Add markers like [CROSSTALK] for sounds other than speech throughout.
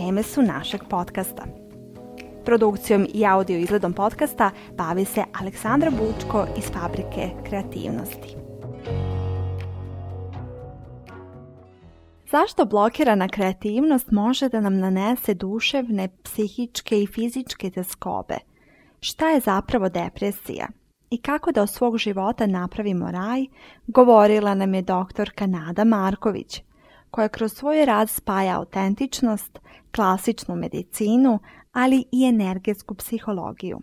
Teme su našeg podcasta. Produkcijom i audio izgledom podcasta bavi se Aleksandra Bučko iz Fabrike kreativnosti. Zašto blokirana kreativnost može da nam nanese duševne, psihičke i fizičke teskobe? Šta je zapravo depresija? I kako da od svog života napravimo raj, govorila nam je doktorka Nada Marković, koja kroz svoj rad spaja autentičnost, klasičnu medicinu, ali i energetsku psihologiju.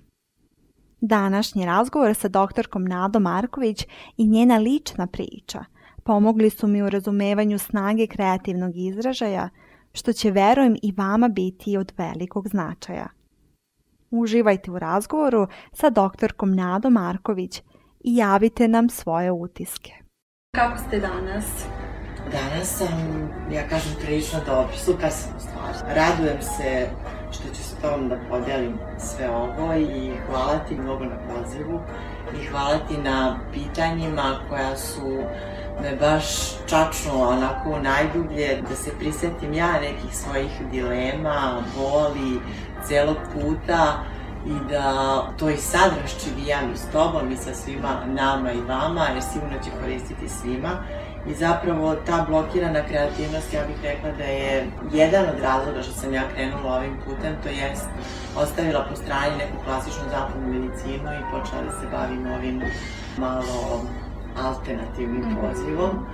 Današnji razgovor sa doktorkom Nadom Marković i njena lična priča pomogli su mi u razumevanju snage kreativnog izražaja, što će verujem i vama biti od velikog značaja. Uživajte u razgovoru sa doktorkom Nadom Marković i javite nam svoje utiske. Kako ste danas? Danas sam, ja kažem, prilično dobro. Super sam u stvari. Radujem se što ću s tom da podelim sve ovo i hvala ti mnogo na pozivu i hvala ti na pitanjima koja su me baš čačnula onako najdublje, da se prisetim ja nekih svojih dilema, boli, celog puta i da to i sad raščivijam i s tobom i sa svima nama i vama, jer sigurno će koristiti svima. I zapravo ta blokirana kreativnost, ja bih rekla da je jedan od razloga što sam ja krenula ovim putem, to jest ostavila po strani neku klasičnu zapadnu medicinu i počela da se bavim ovim malo alternativnim -hmm. pozivom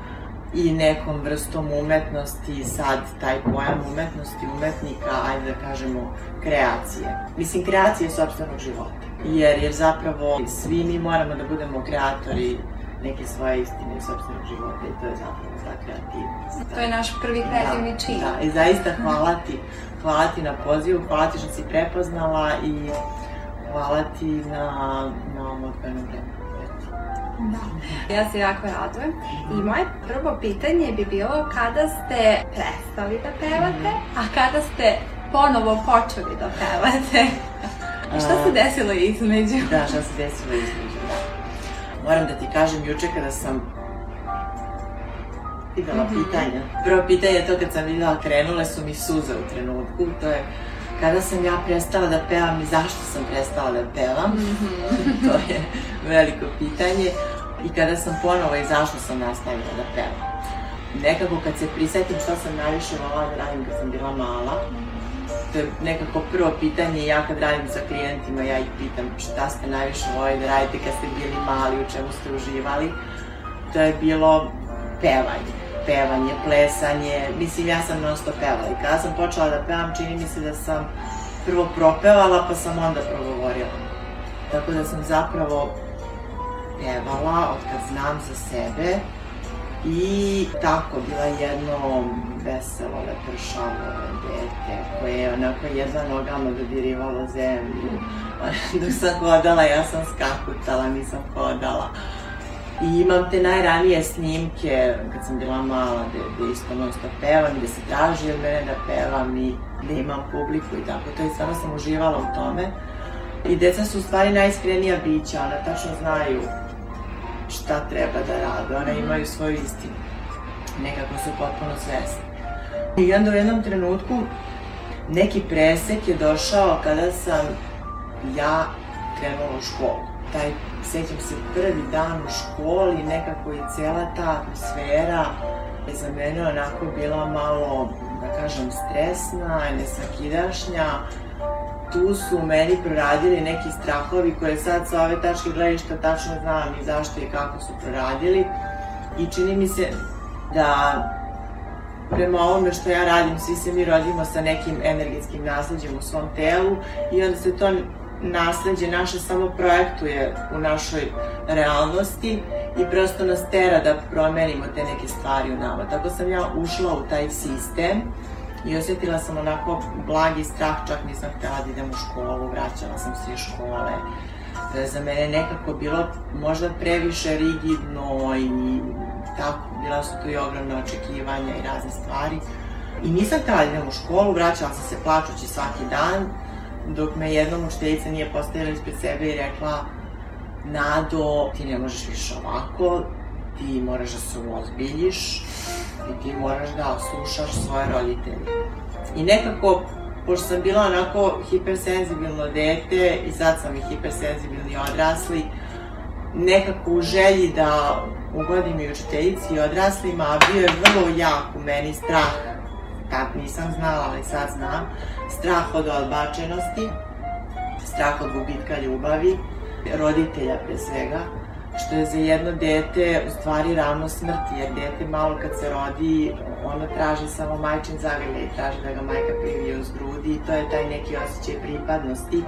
i nekom vrstom umetnosti, sad taj pojam umetnosti, umetnika, ajde da kažemo, kreacije. Mislim, kreacije sobstvenog života. Jer, jer zapravo svi mi moramo da budemo kreatori neke svoje istine i sobstvenog života i to je zapravo ta kreativnost. To je naš prvi kreativni da, čin. Da, i zaista hvala ti, hvala ti na pozivu, hvala ti što si prepoznala i hvala ti na, na ovom odgojenom vremenu. Da. Ja se jako radujem. I moje prvo pitanje bi bilo kada ste prestali da pevate, a kada ste ponovo počeli da pevate? I [LAUGHS] šta se desilo između? Da, šta se desilo između, da. Moram da ti kažem, juče kada sam videla -hmm. pitanja. Prvo pitanje je to kad sam videla krenule su mi suze u trenutku, to je kada sam ja prestala da pevam i zašto sam prestala da pevam, mm -hmm. [LAUGHS] to je veliko pitanje. I kada sam ponovo i zašto sam nastavila da pevam. Nekako kad se prisetim šta sam najviše volala da radim kad sam bila mala, to je nekako prvo pitanje ja kad radim sa klijentima, ja ih pitam šta ste najviše volali da radite kad ste bili mali, u čemu ste uživali. To je bilo pevanje pevanje, plesanje, mislim ja sam non stop pevala i kada sam počela da pevam čini mi se da sam prvo propevala pa sam onda progovorila. Tako da sam zapravo pevala od kad znam za sebe i tako bila jedno veselo, lepršavo dete koje je onako jedva nogama dodirivalo zemlju. Dok sam hodala, ja sam skakutala, nisam hodala. I imam te najranije snimke kad sam bila mala, gde, gde isto non stop pevam, gde se traži od mene da pevam i gde imam publiku i tako to i stvarno sam uživala u tome. I deca su u stvari najiskrenija bića, ona tačno znaju šta treba da rade, one imaju svoju istinu. Nekako su potpuno svesni. I onda u jednom trenutku neki presek je došao kada sam ja krenula u školu. Taj, sećam se, prvi dan u školi, nekako i cela ta atmosfera je za mene onako bila malo, da kažem, stresna, nesakidašnja, tu su u meni proradili neki strahovi koje sad sa ove tačke gledišta tačno znam i zašto i kako su proradili i čini mi se da prema ovome što ja radim, svi se mi rodimo sa nekim energetskim nasledđem u svom telu i onda se to nasledđe naše samo projektuje u našoj realnosti i prosto nas tera da promenimo te neke stvari u nama. Tako sam ja ušla u taj sistem I osjetila sam onako blagi strah, čak nisam htela da idem u školu, vraćala sam se iz škole. Je za mene nekako bilo možda previše rigidno i tako, bila su tu i ogromne očekivanja i razne stvari. I nisam htela da idem u školu, vraćala sam se plačući svaki dan, dok me jednom učiteljica nije postavila ispred sebe i rekla Nado, ti ne možeš više ovako, ti moraš da se uozbiljiš i ti moraš da slušaš svoje roditelje. I nekako, pošto sam bila onako hipersenzibilno dete i sad sam i hipersenzibilni odrasli, nekako u želji da ugodim i učiteljici i odraslima, a bio je vrlo jak u meni strah, tad nisam znala, ali sad znam, strah od odbačenosti, strah od gubitka ljubavi, roditelja pre svega, što je za jedno dete u stvari ravno smrti, jer dete malo kad se rodi, ono traži samo majčin zagrljaj, traži da ga majka privije uz grudi i to je taj neki osjećaj pripadnosti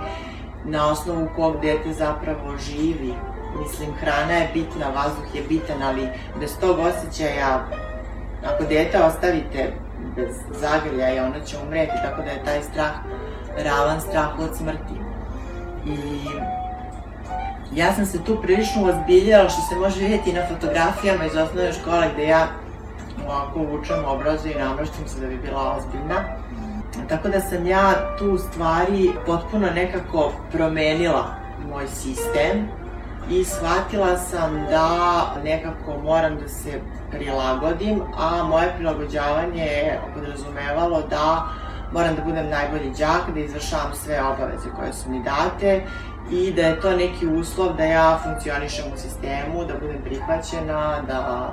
na osnovu kog dete zapravo živi. Mislim, hrana je bitna, vazduh je bitan, ali bez tog osjećaja, ako dete ostavite bez zagrljaja, ono će umreti, tako da je taj strah ravan strah od smrti. I ja sam se tu prilično ozbiljala, što se može vidjeti na fotografijama iz osnovne škole gde ja ovako vučem obrazu i namraštim se da bi bila ozbiljna. Tako da sam ja tu stvari potpuno nekako promenila moj sistem i shvatila sam da nekako moram da se prilagodim, a moje prilagođavanje je podrazumevalo da moram da budem najbolji đak, da izvršavam sve obaveze koje su mi date i da je to neki uslov da ja funkcionišem u sistemu, da budem prihvaćena, da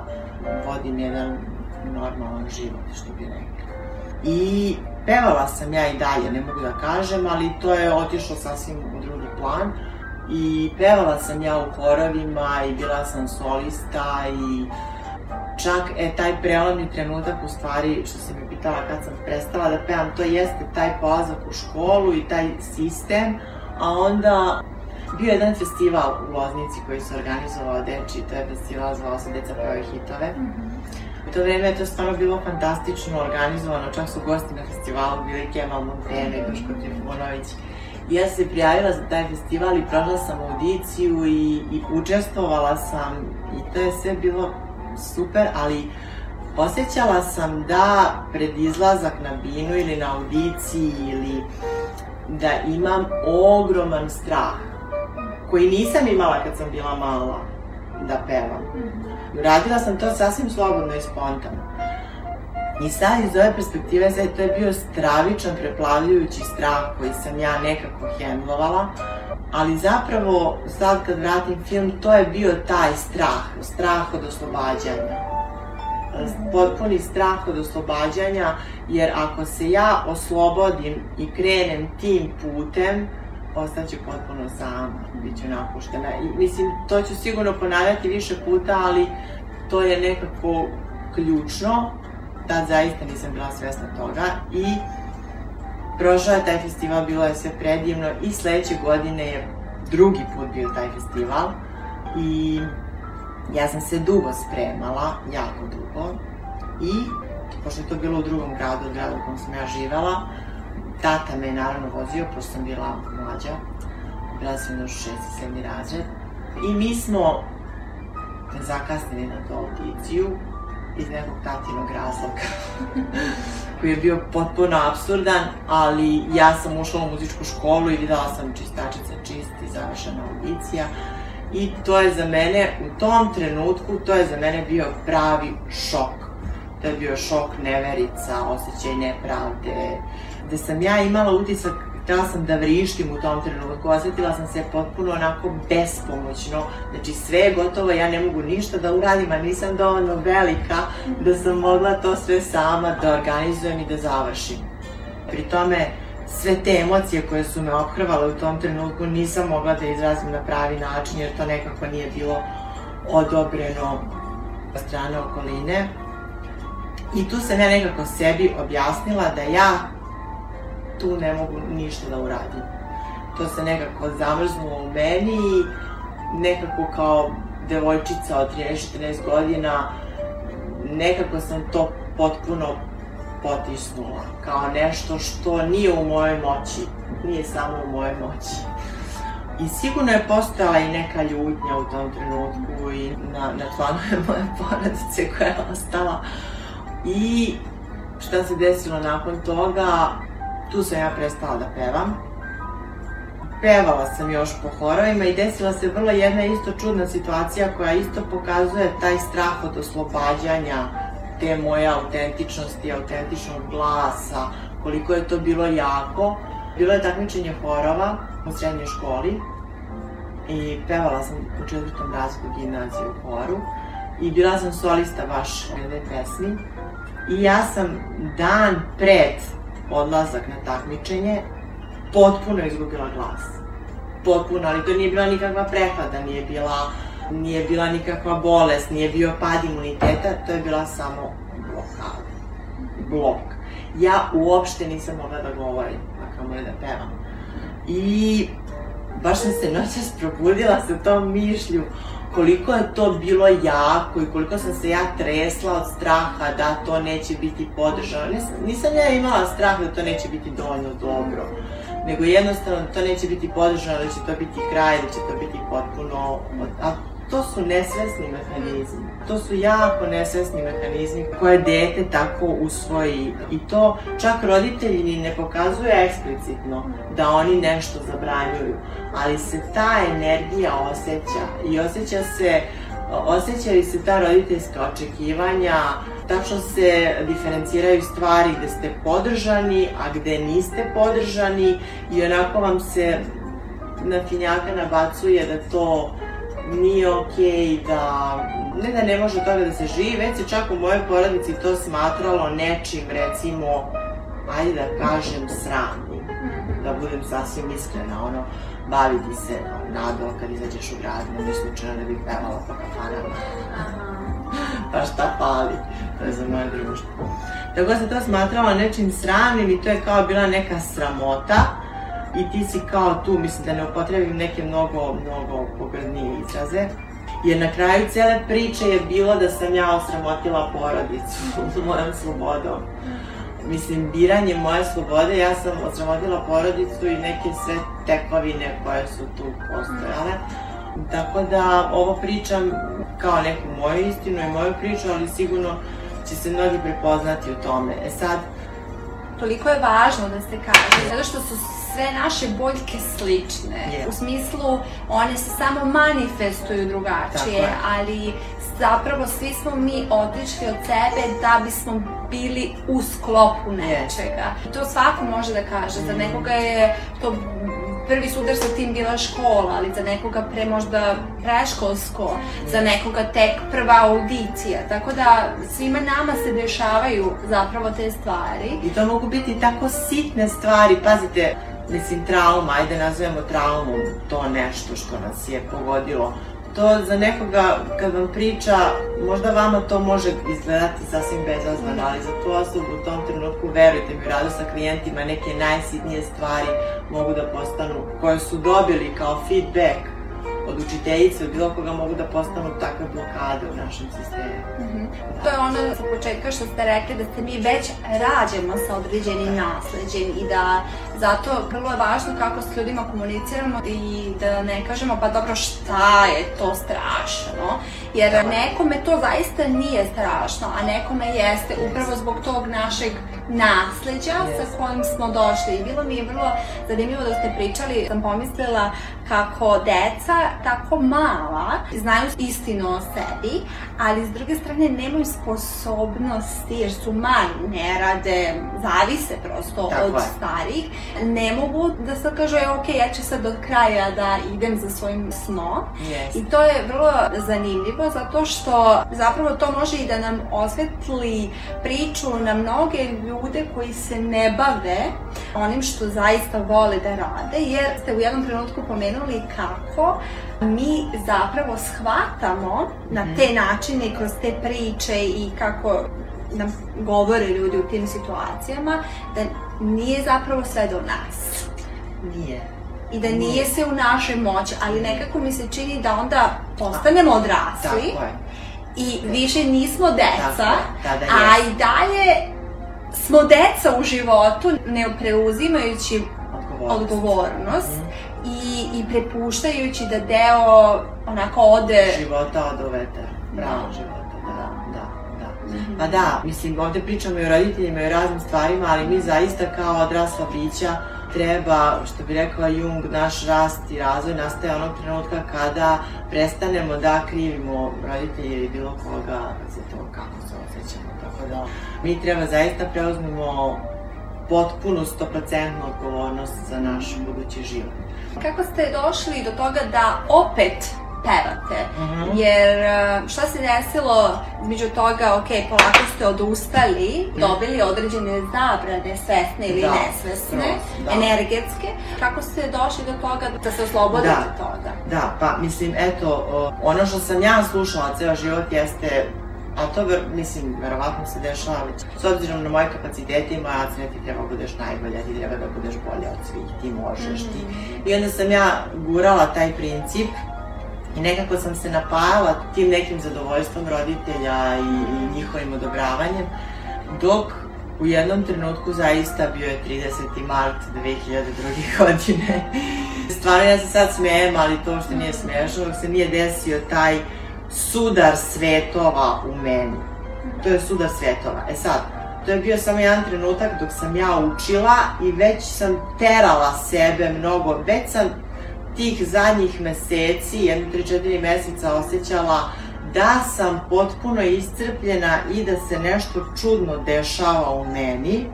vodim jedan normalan život, što bi rekla. I pevala sam ja i dalje, ne mogu da kažem, ali to je otišlo sasvim u drugi plan. I pevala sam ja u horovima i bila sam solista i čak e, taj prelomni trenutak u stvari, što se mi pitala kad sam prestala da pevam, to jeste taj polazak u školu i taj sistem, a onda bio je jedan festival u Loznici koji se organizovao deči, to je festival zvao se Deca pevaju hitove. Mm -hmm. U to vreme je to stvarno bilo fantastično organizovano, čak su gosti na festivalu bili Kemal Montene Duško Trifunović. Ja sam se prijavila za taj festival i prošla sam audiciju i, i učestvovala sam i to je sve bilo super, ali osjećala sam da pred izlazak na binu ili na audiciji ili da imam ogroman strah koji nisam imala kad sam bila mala da pevam. Radila sam to sasvim slobodno i spontano. I sad iz ove perspektive, sad to je bio stravičan, preplavljujući strah koji sam ja nekako hendlovala, ali zapravo sad kad vratim film, to je bio taj strah, strah od oslobađanja. Potpuni strah od oslobađanja, jer ako se ja oslobodim i krenem tim putem, ostaću potpuno sama, bit ću napuštena. I, mislim, to ću sigurno ponavljati više puta, ali to je nekako ključno. Tad zaista nisam bila svesna toga i prošao je taj festival, bilo je sve predivno i sledeće godine je drugi put bio taj festival i ja sam se dugo spremala, jako dugo i pošto je to bilo u drugom gradu, gradu u kom sam ja živela, Tata me je naravno vozio, pošto sam bila mlađa. Bila sam još šesti, sedmi razred. I mi smo zakasnili na tu audiciju iz nekog tatinog razloga [LAUGHS] koji je bio potpuno absurdan, ali ja sam ušla u muzičku školu i videla sam čistačica čist i završena audicija i to je za mene, u tom trenutku, to je za mene bio pravi šok. To je bio šok neverica, osjećaj nepravde, gde sam ja imala utisak htela sam da vrištim u tom trenutku, osetila sam se potpuno onako bespomoćno, znači sve je gotovo, ja ne mogu ništa da uradim, a nisam dovoljno velika da sam mogla to sve sama da organizujem i da završim. Pri tome, sve te emocije koje su me ophrvale u tom trenutku nisam mogla da izrazim na pravi način, jer to nekako nije bilo odobreno od strane okoline. I tu sam ja nekako sebi objasnila da ja tu ne mogu ništa da uradim. To se nekako zamrznulo u meni i nekako kao devojčica od 13-14 godina nekako sam to potpuno potisnula, kao nešto što nije u mojoj moći, nije samo u mojoj moći. I sigurno je postojala i neka ljutnja u tom trenutku i na, na članove moje porodice koja je ostala. I šta se desilo nakon toga, tu sam ja prestala da pevam. Pevala sam još po horovima i desila se vrlo jedna isto čudna situacija koja isto pokazuje taj strah od oslobađanja te moje autentičnosti, autentičnog glasa, koliko je to bilo jako. Bilo je takmičenje horova u srednjoj školi i pevala sam u četvrtom razredu gimnaziju u horu i bila sam solista baš jedne pesmi i ja sam dan pred odlazak na takmičenje potpuno izgubila glas. Potpuno, ali to nije bila nikakva prehlada, nije bila, nije bila nikakva bolest, nije bio pad imuniteta, to je bila samo blokada. Blok. Ja uopšte nisam mogla da govorim, a kamo da pevam. I baš sam se noćas probudila sa tom mišlju koliko je to bilo jako i koliko sam se ja tresla od straha da to neće biti podržano. Nisam, nisam ja imala strah da to neće biti dovoljno dobro, nego jednostavno to neće biti podržano, da će to biti kraj, da će to biti potpuno... To su nesvesni mehanizmi. To su jako nesvesni mehanizmi koje dete tako usvoji. I to čak roditelji ni ne pokazuju eksplicitno da oni nešto zabranjuju. Ali se ta energija osjeća i osjeća se osjećaju se ta roditeljska očekivanja, tačno se diferenciraju stvari gde ste podržani, a gde niste podržani i onako vam se na finjaka nabacuje da to nije okej okay da, ne da ne može toga da se živi, već se čak u mojoj porodici to smatralo nečim, recimo, ajde da kažem, sramnim. Da budem sasvim iskrena, ono, baviti se nado kad izađeš u grad, ne bi slučajno da bih pevala po kafanama. pa šta fali, to je za moje društvo. Tako da se to smatralo nečim sramnim i to je kao bila neka sramota, i ti si kao tu, mislim da ne upotrebim neke mnogo, mnogo pogrdnije izraze. Jer na kraju cele priče je bilo da sam ja osramotila porodicu [LAUGHS] mojom slobodom. Mislim, biranje moje slobode, ja sam osramotila porodicu i neke sve tekovine koje su tu postojale. Tako da ovo pričam kao neku moju istinu i moju priču, ali sigurno će se mnogi prepoznati u tome. E sad, toliko je važno da se kaže, zato što su sve naše boljke slične. Yeah. U smislu, one se samo manifestuju drugačije, ali zapravo svi smo mi otišli od sebe da bismo bili u sklopu nečega. Yes. To svako može da kaže. Mm. Za nekoga je to prvi sudar sa tim bila škola, ali za nekoga pre možda preškolsko, za nekoga tek prva audicija. Tako da svima nama se dešavaju zapravo te stvari. I to mogu biti tako sitne stvari, pazite, mislim, trauma, ajde nazovemo traumom to nešto što nas je pogodilo. To za nekoga, kad vam priča, možda vama to može izgledati sasvim bezazvan, ali za tu osobu u tom trenutku, verujte mi, rado sa klijentima, neke najsitnije stvari mogu da postanu, koje su dobili kao feedback od učiteljice, od bilo koga mogu da postanu takve blokade u našem sistemu. Mm -hmm. To je ono sa početka što ste rekli da se mi već rađemo sa određenim nasleđem i da zato vrlo je važno kako s ljudima komuniciramo i da ne kažemo pa dobro šta je to strašno, jer nekome to zaista nije strašno, a nekome jeste upravo zbog tog našeg nasleđa sa kojim smo došli. I bilo mi je vrlo zanimljivo da ste pričali, sam pomislila kako deca tako mala znaju istinu o sebi, ali s druge strane nemaju sposobnosti jer su mali, ne rade, zavise prosto tako od je. starih. Ne mogu da sad kažu, e, ok, ja ću sad do kraja da idem za svojim snom. Yes. I to je vrlo zanimljivo zato što zapravo to može i da nam osvetli priču na mnoge ljude koji se ne bave onim što zaista vole da rade, jer ste u jednom trenutku pomenuli kako mi zapravo shvatamo na mhm. te načine kroz te priče i kako nam govore ljudi u tim situacijama, da nije zapravo sve do nas. Nije. I da nije, se u našoj moći, ali nekako mi se čini da onda postanemo odrasli. Tako je. I više nismo deca, da, da, a i dalje smo deca u životu ne preuzimajući Odgovornost. odgovornost Mhm. i, i prepuštajući da deo onako ode... Života od veter. Bravo Da. života, da, da, da. Mhm. Pa da, mislim, ovde pričamo i o roditeljima i o raznim stvarima, ali mi zaista kao odrasla bića treba, što bi rekla Jung, naš rast i razvoj nastaje onog trenutka kada prestanemo da krivimo roditelje ili bilo koga za to kako se osjećamo. Tako da mi treba zaista preuzmemo potpunu, 100% odgovornost za naš budući život. Kako ste došli do toga da opet pevate? Mhm. Jer e, šta se desilo između toga, ok, polako ste odustali, dobili određene zabrane, svesne ili Da, nesvesne, da. energetske. Kako ste došli do toga da se oslobodite Da. toga? Da, pa mislim, eto, ono što sam ja slušala ceo život jeste a to, ver, mislim, verovatno se dešava već. S obzirom na moje kapacitete i moje ocene, ti treba da budeš najbolja, ti treba da budeš bolja od svih, ti možeš, ti. I onda sam ja gurala taj princip i nekako sam se napajala tim nekim zadovoljstvom roditelja i, i njihovim odobravanjem, dok u jednom trenutku zaista bio je 30. mart 2002. [LAUGHS] godine. Stvarno ja se sad smejem, ali to što nije smešno, dok se nije desio taj sudar svetova u meni. To je sudar svetova. E sad, to je bio samo jedan trenutak dok sam ja učila i već sam terala sebe mnogo, već sam tih zadnjih meseci, jedno, tri, četiri meseca osjećala da sam potpuno iscrpljena i da se nešto čudno dešava u meni,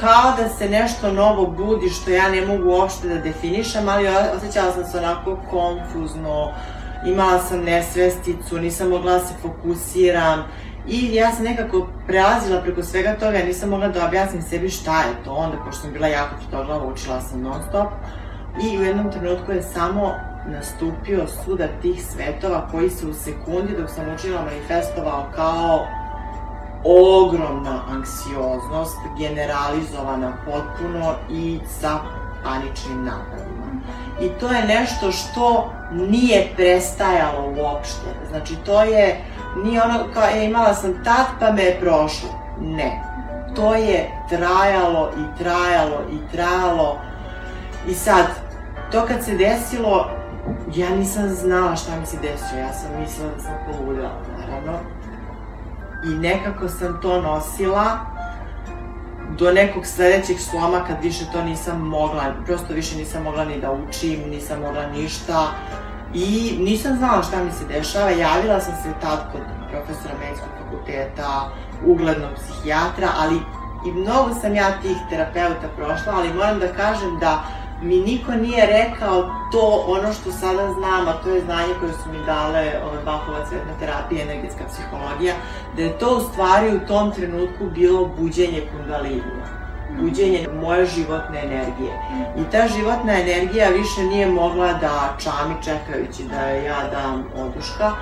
kao da se nešto novo budi što ja ne mogu uopšte da definišem, ali osjećala sam se onako konfuzno, imala sam nesvesticu, nisam mogla da se fokusiram i ja sam nekako prelazila preko svega toga, nisam mogla da objasnim sebi šta je to, onda pošto sam bila jako tvrdoglav, učila sam non stop i u jednom trenutku je samo nastupio sudar tih svetova koji se u sekundi dok sam učila manifestovao kao ogromna anksioznost, generalizovana potpuno i sa paničnim napadima. I to je nešto što nije prestajalo uopšte. Znači, to je, nije ono kao, e, imala sam tad pa me je prošlo. Ne. To je trajalo i trajalo i trajalo. I sad, to kad se desilo, ja nisam znala šta mi se desilo. Ja sam mislila da sam poludela, naravno. I nekako sam to nosila do nekog sledećeg sloma kad više to nisam mogla, prosto više nisam mogla ni da učim, nisam mogla ništa i nisam znala šta mi se dešava, javila sam se tad kod profesora medijskog fakulteta, uglednog psihijatra, ali i mnogo sam ja tih terapeuta prošla, ali moram da kažem da mi niko nije rekao to ono što sada znam, a to je znanje koje su mi dale ove Bachova cvetna terapija, energetska psihologija, da je to u stvari u tom trenutku bilo buđenje kundalinija buđenje moje životne energije. I ta životna energija više nije mogla da čami čekajući da ja dam oduška,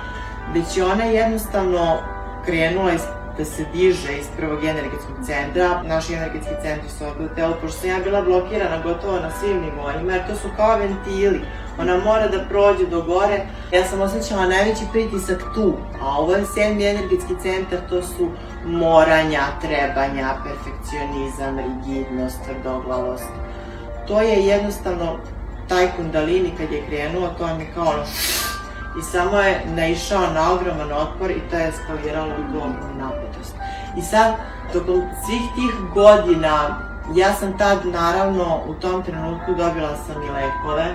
već je ona jednostavno krenula iz da se diže iz prvog energetskog centra. Naši energetski centri su ovde u telu, pošto sam ja bila blokirana gotovo na svim nivoima, jer to su kao ventili. Ona mora da prođe do gore. Ja sam osjećala najveći pritisak tu, a ovo je sedmi energetski centar, to su moranja, trebanja, perfekcionizam, rigidnost, tvrdoglavost. To je jednostavno taj kundalini kad je krenuo, to mi kao ono i samo je naišao na ogroman otpor i to je eskaliralo u napetost. I sad, tokom svih tih godina, ja sam tad naravno u tom trenutku dobila sam i lekove,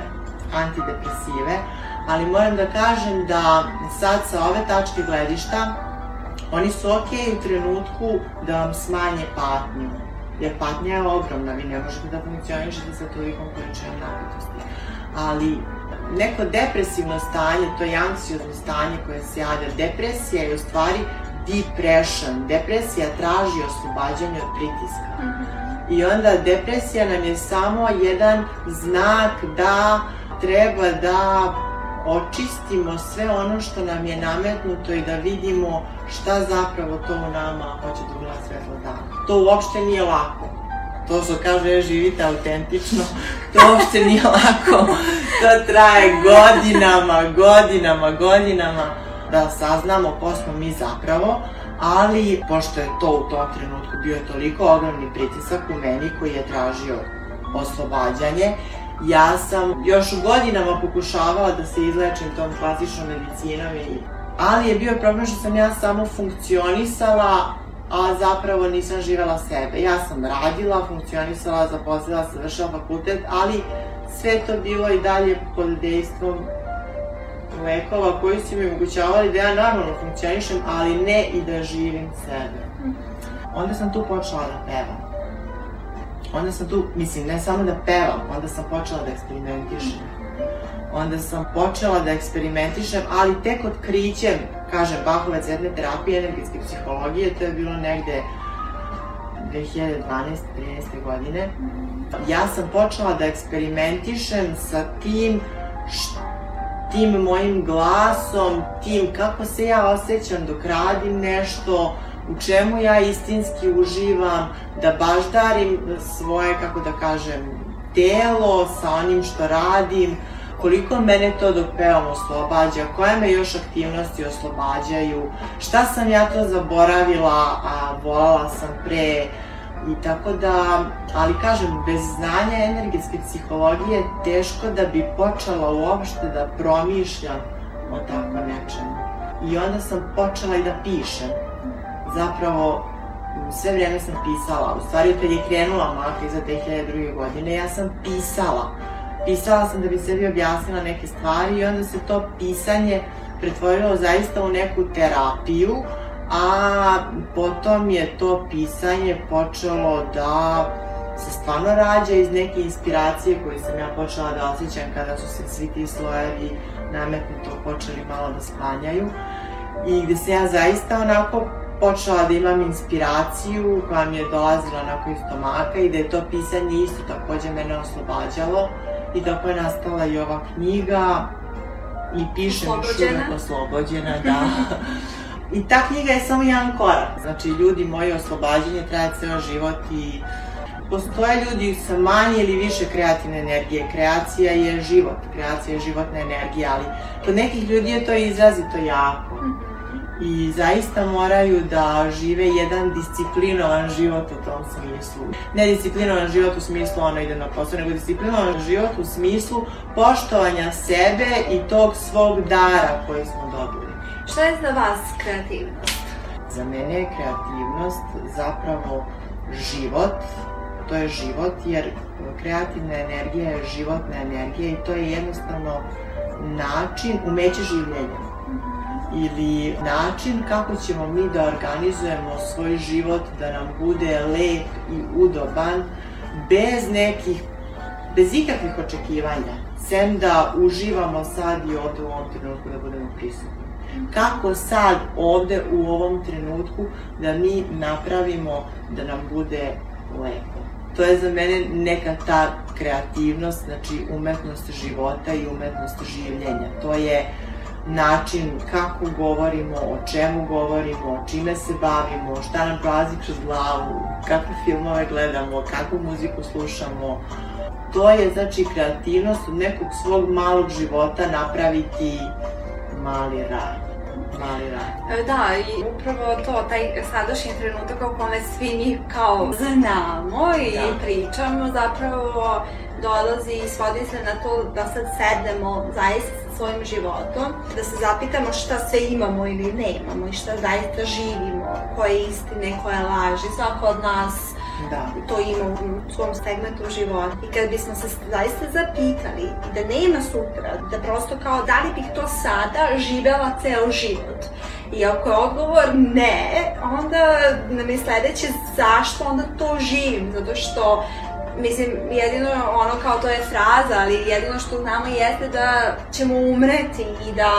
antidepresive, ali moram da kažem da sad sa ove tačke gledišta, oni su okej okay u trenutku da vam smanje patnju, jer patnja je ogromna, vi ne možete da funkcionišete sa tolikom količinom napetosti. Ali neko depresivno stanje, to je anksiozno stanje koje se javlja. Depresija je u stvari depression. Depresija traži oslobađanje od pritiska. I onda depresija nam je samo jedan znak da treba da očistimo sve ono što nam je nametnuto i da vidimo šta zapravo to u nama hoće da ugleda svetlo dana. To uopšte nije lako. To što kaže, živite autentično, to uopšte nije lako. To traje godinama, godinama, godinama da saznamo ko smo mi zapravo, ali pošto je to u tom trenutku bio toliko ogromni pritisak u meni koji je tražio oslobađanje, ja sam još u godinama pokušavala da se izlečim tom klasičnom medicinom i ali je bio problem što sam ja samo funkcionisala, a zapravo nisam živela sebe. Ja sam radila, funkcionisala, zaposlila, završila fakultet, ali sve to bilo i dalje pod dejstvom lekova koji su mi omogućavali da ja normalno funkcionišem, ali ne i da živim sebe. Onda sam tu počela da pevam. Onda sam tu, mislim, ne samo da pevam, onda sam počela da eksperimentišem. Onda sam počela da eksperimentišem, ali tek otkrićem, kažem, Bahovac jedne terapije, energetske psihologije, to je bilo negde 2012. 13. godine. Ja sam počela da eksperimentišem sa tim tim mojim glasom, tim kako se ja osjećam dok radim nešto, u čemu ja istinski uživam, da baždarim svoje, kako da kažem, telo sa onim što radim, koliko mene to dok pevam oslobađa, koje me još aktivnosti oslobađaju, šta sam ja to zaboravila, a volala sam pre, I tako da, ali kažem, bez znanja energetske psihologije teško da bi počela uopšte da promišljam o tako nečemu. I onda sam počela i da pišem. Zapravo, sve vreme sam pisala. U stvari, kad je krenula Maka iza 2002. godine, ja sam pisala. Pisala sam da bi sebi objasnila neke stvari i onda se to pisanje pretvorilo zaista u neku terapiju, a potom je to pisanje počelo da se stvarno rađa iz neke inspiracije koje sam ja počela da osjećam kada su se svi ti slojevi nametnuto počeli malo da sklanjaju i gde se ja zaista onako počela da imam inspiraciju koja mi je dolazila onako iz stomaka i da je to pisanje isto takođe mene oslobađalo. I tako je nastala i ova knjiga i pišem još uvek oslobođena, da. [LAUGHS] I ta knjiga je samo jedan korak. Znači, ljudi moji, oslobađanje traje ceo život i postoje ljudi sa manje ili više kreativne energije. Kreacija je život, kreacija je životna energija, ali kod nekih ljudi je to izrazito jako. I zaista moraju da žive jedan disciplinovan život u tom smislu. Ne disciplinovan život u smislu ono ide na posao, nego disciplinovan život u smislu poštovanja sebe i tog svog dara koji smo dobili. Šta je za vas kreativnost? Za mene je kreativnost zapravo život, to je život jer kreativna energija je životna energija i to je jednostavno način umeće življenja ili način kako ćemo mi da organizujemo svoj život da nam bude lep i udoban bez nekih, bez ikakvih očekivanja, sem da uživamo sad i ovde u ovom trenutku da budemo prisutni kako sad ovde u ovom trenutku da mi napravimo da nam bude lepo. To je za mene neka ta kreativnost, znači umetnost života i umetnost življenja. To je način kako govorimo, o čemu govorimo, čime se bavimo, šta nam prolazi kroz glavu, kakve filmove gledamo, kakvu muziku slušamo. To je znači kreativnost od nekog svog malog života napraviti mali raj. Mali raj. E, da, i upravo to, taj sadašnji trenutak o kome svi mi kao znamo i da. pričamo, zapravo dolazi i svodi se na to da sad sednemo zaista sa svojim životom, da se zapitamo šta sve imamo ili ne imamo i šta zaista živimo, koje istine, koje laži. Svako od nas da. to ima u svom segmentu života. I kad bismo se zaista zapitali da nema sutra, da prosto kao da li bih to sada živela ceo život. I ako je odgovor ne, onda nam je sledeće zašto onda to živim, zato što Mislim, jedino ono kao to je fraza, ali jedino što znamo jeste da ćemo umreti i da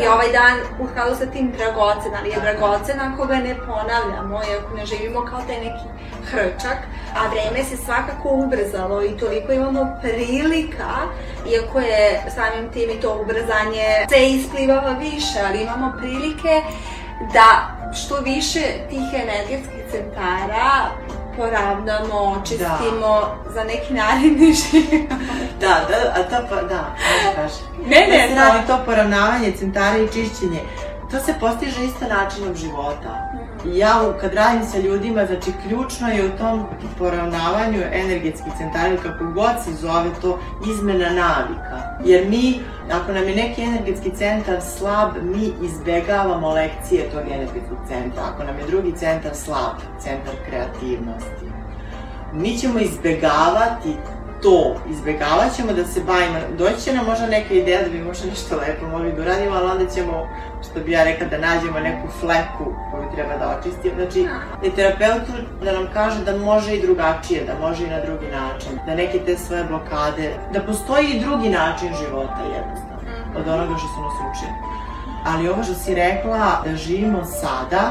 je ovaj dan u skladu sa tim dragocen, ali je dragocen ako ga ne ponavljamo i ako ne živimo kao taj neki hrčak, a vreme se svakako ubrzalo i toliko imamo prilika, iako je samim tim i to ubrzanje se isplivava više, ali imamo prilike da što više tih energetskih centara poravnamo, očistimo da. za neki naredni život. [LAUGHS] da, da, a to pa, da, kaži. Ne, ne, da se radi to poravnavanje centara i čišćenje. To se postiže isto načinom života. Ja kad radim sa ljudima, znači ključno je u tom poravnavanju energetskih centara ili kako god se zove to izmena navika. Jer mi, ako nam je neki energetski centar slab, mi izbegavamo lekcije tog energetskog centra. Ako nam je drugi centar slab, centar kreativnosti, mi ćemo izbegavati to, izbegavat ćemo da se bavimo, doći će nam možda neka ideja da bi možda nešto lepo mogli da uradimo, ali onda ćemo, što bi ja rekla, da nađemo neku fleku koju treba da očistimo. Znači, je terapeutu da nam kaže da može i drugačije, da može i na drugi način, da neke te svoje blokade, da postoji i drugi način života jednostavno, od onoga što su nas učili. Ali ovo što si rekla, da živimo sada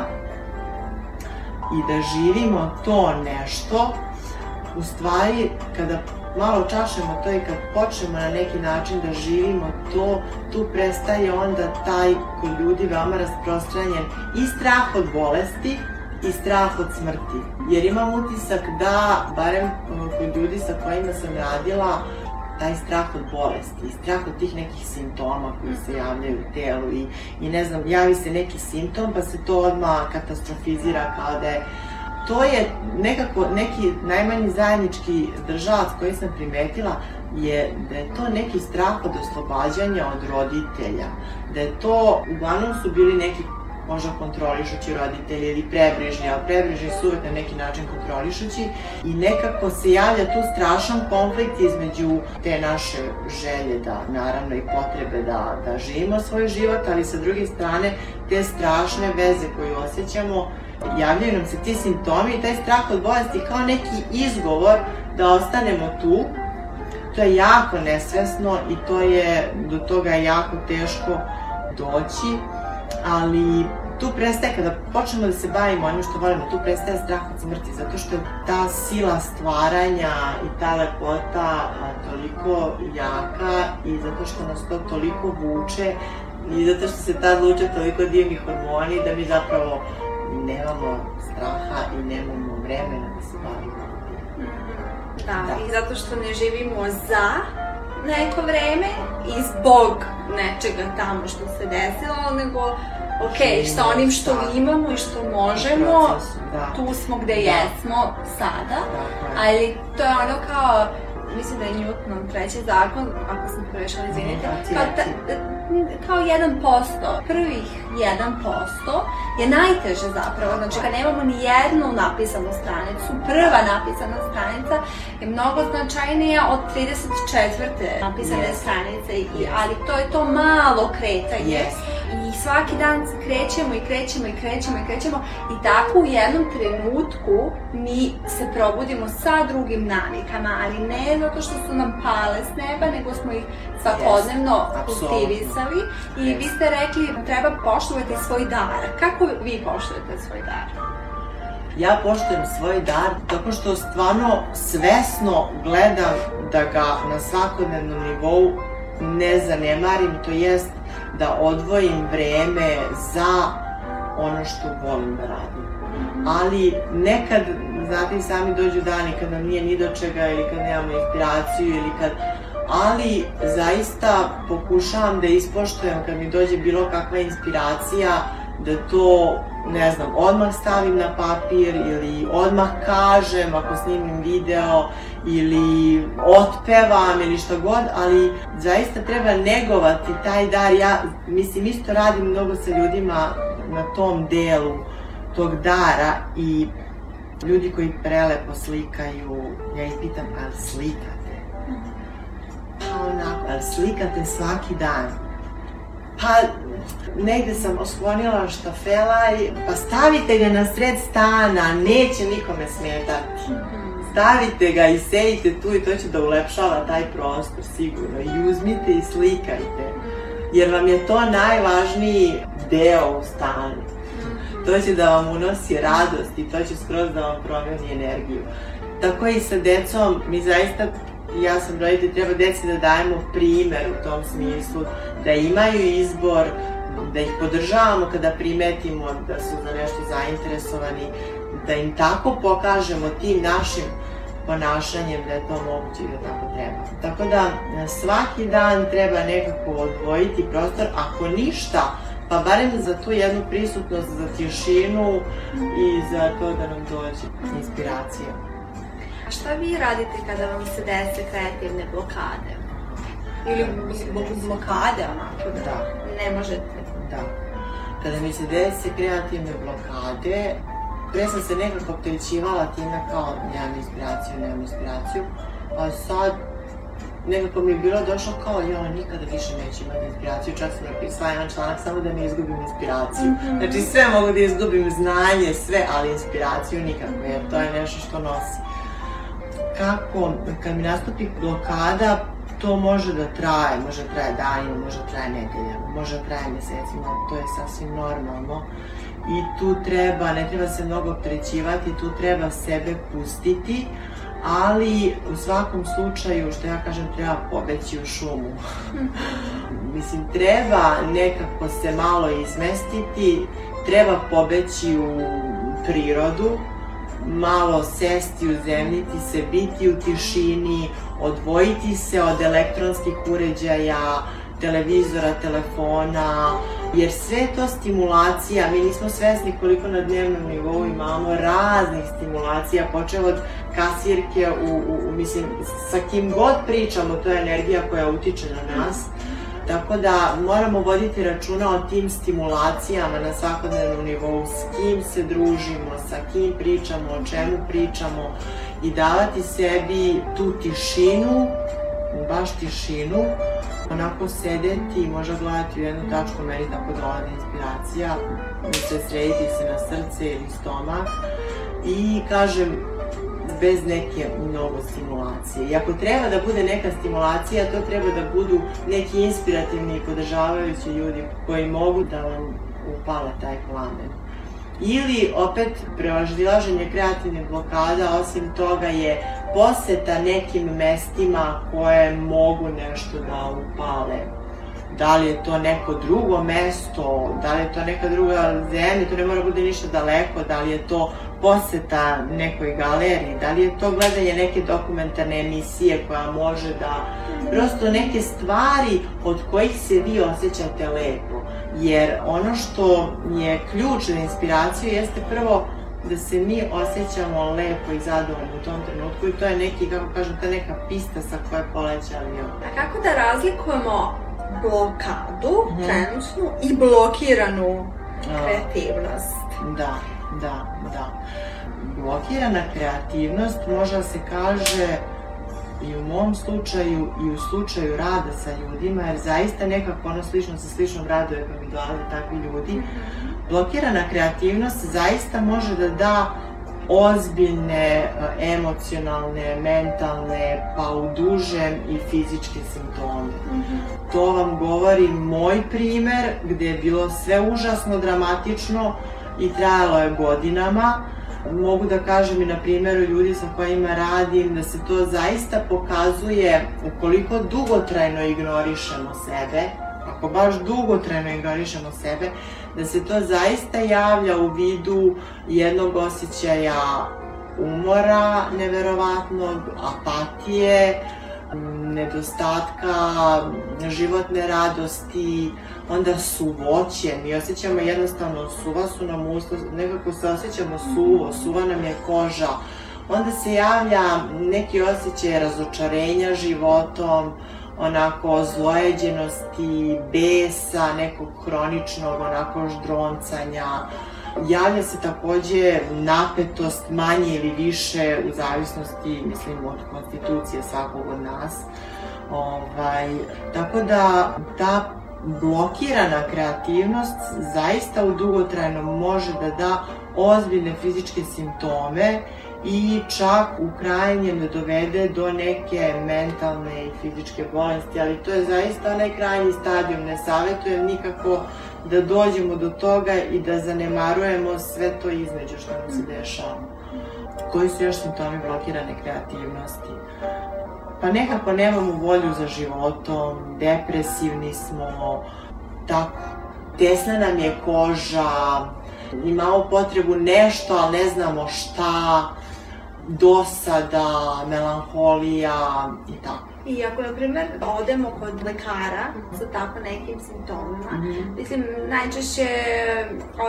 i da živimo to nešto, u stvari, kada malo čašemo to i kad počnemo na neki način da živimo to, tu prestaje onda taj kod ljudi veoma rasprostranjen i strah od bolesti i strah od smrti. Jer imam utisak da, barem kod ljudi sa kojima sam radila, taj strah od bolesti, strah od tih nekih simptoma koji se javljaju u telu i, i ne znam, javi se neki simptom pa se to odmah katastrofizira kao da je to je nekako neki najmanji zajednički državac koji sam primetila je da je to neki strah od oslobađanja od roditelja, da je to, uglavnom su bili neki možda kontrolišući roditelji ili prebrižni, ali prebrižni su uvek na neki način kontrolišući i nekako se javlja tu strašan konflikt između te naše želje da, naravno i potrebe da, da živimo svoj život, ali sa druge strane te strašne veze koje osjećamo javljaju nam se ti simptomi i taj strah od bolesti kao neki izgovor da ostanemo tu. To je jako nesvesno i to je, do toga je jako teško doći, ali tu prestaje, kada počnemo da se bavimo onim što volimo, tu prestaje strah od smrti, zato što je ta sila stvaranja i ta lepota toliko jaka i zato što nas to toliko vuče i zato što se tad luče toliko divnih hormoni da mi zapravo nemamo straha i nemamo vremena da se bavimo. Da, da, i zato što ne živimo za neko vreme i zbog nečega tamo što se desilo, nego ok, sa onim što da. imamo i što možemo, da. tu smo gde da. jesmo sada, da, ali to je ono kao, mislim da je Newton treći zakon, ako sam prešla, izvinite, kao, ta, kao 1%, prvih 1% je najteže zapravo, znači kad nemamo ni jednu napisanu stranicu, prva napisana stranica je mnogo značajnija od 34. napisane yes. stranice, i, ali to je to malo kretanje. Yes i svaki dan krećemo i krećemo i krećemo i krećemo i tako u jednom trenutku mi se probudimo sa drugim navikama, ali ne zato što su nam pale s neba, nego smo ih svakodnevno yes, kultivisali i vi ste rekli treba poštovati svoj dar. Kako vi poštujete svoj dar? Ja poštujem svoj dar tako što stvarno svesno gledam da ga na svakodnevnom nivou ne zanemarim, to jest da odvojim vreme za ono što volim da radim. Ali nekad, znate i sami dođu dani kad nam nije ni do čega ili kad nemamo inspiraciju ili kad ali zaista pokušavam da ispoštujem kad mi dođe bilo kakva inspiracija da to, ne znam, odmah stavim na papir ili odmah kažem ako snimim video ili otpevam ili što god, ali zaista treba negovati taj dar. Ja, mislim, isto radim mnogo sa ljudima na tom delu tog dara i ljudi koji prelepo slikaju, ja ih pitam, ali slikate? Onako, ali slikate svaki dan? Pa, negde sam osklonila štafela pa stavite ga na sred stana, neće nikome smetati. Stavite ga i sejite tu i to će da ulepšava taj prostor sigurno. I uzmite i slikajte. Jer vam je to najvažniji deo u stanu. To će da vam unosi radost i to će skroz da vam promeni energiju. Tako i sa decom, mi zaista ja sam roditelj, treba deci da dajemo primer u tom smislu, da imaju izbor, da ih podržavamo kada primetimo da su za nešto zainteresovani, da im tako pokažemo tim našim ponašanjem da je to moguće i da tako treba. Tako da svaki dan treba nekako odvojiti prostor, ako ništa Pa barem za tu jednu prisutnost, za tišinu i za to da nam dođe inspiracija. A šta vi radite kada vam se dese kreativne blokade? Ili zbog blokade, onako, da, da ne možete? Da. Kada mi se dese kreativne blokade, pre sam se nekako opterećivala time kao nemam inspiraciju, nemam inspiraciju, a sad nekako mi je bilo došlo kao, ja nikada više neću imati inspiraciju, čak sam napisala jedan članak samo da ne izgubim inspiraciju. Mm -hmm. Znači sve mogu da izgubim, znanje, sve, ali inspiraciju nikako, jer to je nešto što nosi. Kako, kad mi nastupi blokada, to može da traje, može da traje danima, može da traje nedeljama, može da traje mesecima, to je sasvim normalno. I tu treba, ne treba se mnogo optrećivati, tu treba sebe pustiti, ali u svakom slučaju, što ja kažem, treba pobeći u šumu. [LAUGHS] Mislim, treba nekako se malo izmestiti, treba pobeći u prirodu, malo sesti, uzemljiti se, biti u tišini, odvojiti se od elektronskih uređaja, televizora, telefona, jer sve to stimulacija, mi nismo svesni koliko na dnevnom nivou imamo raznih stimulacija, počeo od kasirke, u, u, u, mislim, sa kim god pričamo, to je energija koja utiče na nas, Tako da moramo voditi računa o tim stimulacijama na svakodnevnom nivou, s kim se družimo, sa kim pričamo, o čemu pričamo i davati sebi tu tišinu, baš tišinu, onako sedeti i možda gledati u jednu tačku, meni tako dolazi inspiracija, se srediti se na srce ili stomak. I kažem, bez neke mnogo stimulacije. I ako treba da bude neka stimulacija, to treba da budu neki inspirativni i podržavajući ljudi koji mogu da vam upale taj plamen. Ili opet prevaždilaženje kreativnih blokada, osim toga je poseta nekim mestima koje mogu nešto da upale da li je to neko drugo mesto, da li je to neka druga zemlja, to ne mora bude ništa daleko, da li je to poseta nekoj galeriji, da li je to gledanje neke dokumentarne emisije koja može da, prosto neke stvari od kojih se vi osjećate lepo. Jer ono što je ključ za inspiraciju jeste prvo da se mi osjećamo lepo i zadovoljno u tom trenutku i to je neki, kako kažem, ta neka pista sa koje poleće avion. A kako da razlikujemo blokadu, mm -hmm. trenutnu i blokiranu kreativnost? Da, da, da. Blokirana kreativnost može da se kaže i u mom slučaju i u slučaju rada sa ljudima, jer zaista nekako ono slično sa sličnom raduje kad mi dolaze takvi ljudi. Mhm. Blokirana kreativnost zaista može da da ozbiljne e, emocionalne, mentalne, pa u dužem i fizičke simptome. Mm -hmm. To vam govori moj primer gde je bilo sve užasno dramatično i trajalo je godinama. Mogu da kažem i na primjeru ljudi sa kojima radim da se to zaista pokazuje ukoliko dugotrajno ignorišemo sebe, ako baš dugotrajno ignorišemo sebe, da se to zaista javlja u vidu jednog osjećaja umora neverovatnog, apatije, nedostatka životne radosti, onda suvoće, mi osjećamo jednostavno suva su nam usta, nekako se osjećamo suvo, suva nam je koža, onda se javlja neki osjećaj razočarenja životom, onako zlojeđenosti, besa, nekog hroničnog onako ždroncanja. Javlja se takođe napetost manje ili više u zavisnosti, mislim, od konstitucije svakog od nas. Ovaj, tako da ta blokirana kreativnost zaista u dugotrajnom može da da ozbiljne fizičke simptome i čak u krajnjem da dovede do neke mentalne i fizičke bolesti, ali to je zaista onaj krajnji stadijum, ne savjetujem nikako da dođemo do toga i da zanemarujemo sve to između što nam se dešava. Koji su još simptomi blokirane kreativnosti? Pa nekako nemamo volju za životom, depresivni smo, tako, tesna nam je koža, imamo potrebu nešto, ali ne znamo šta, dosada, melanholija i tako. I ako, na primjer, odemo kod lekara sa tako nekim simptomima, mm -hmm. mislim, najčešće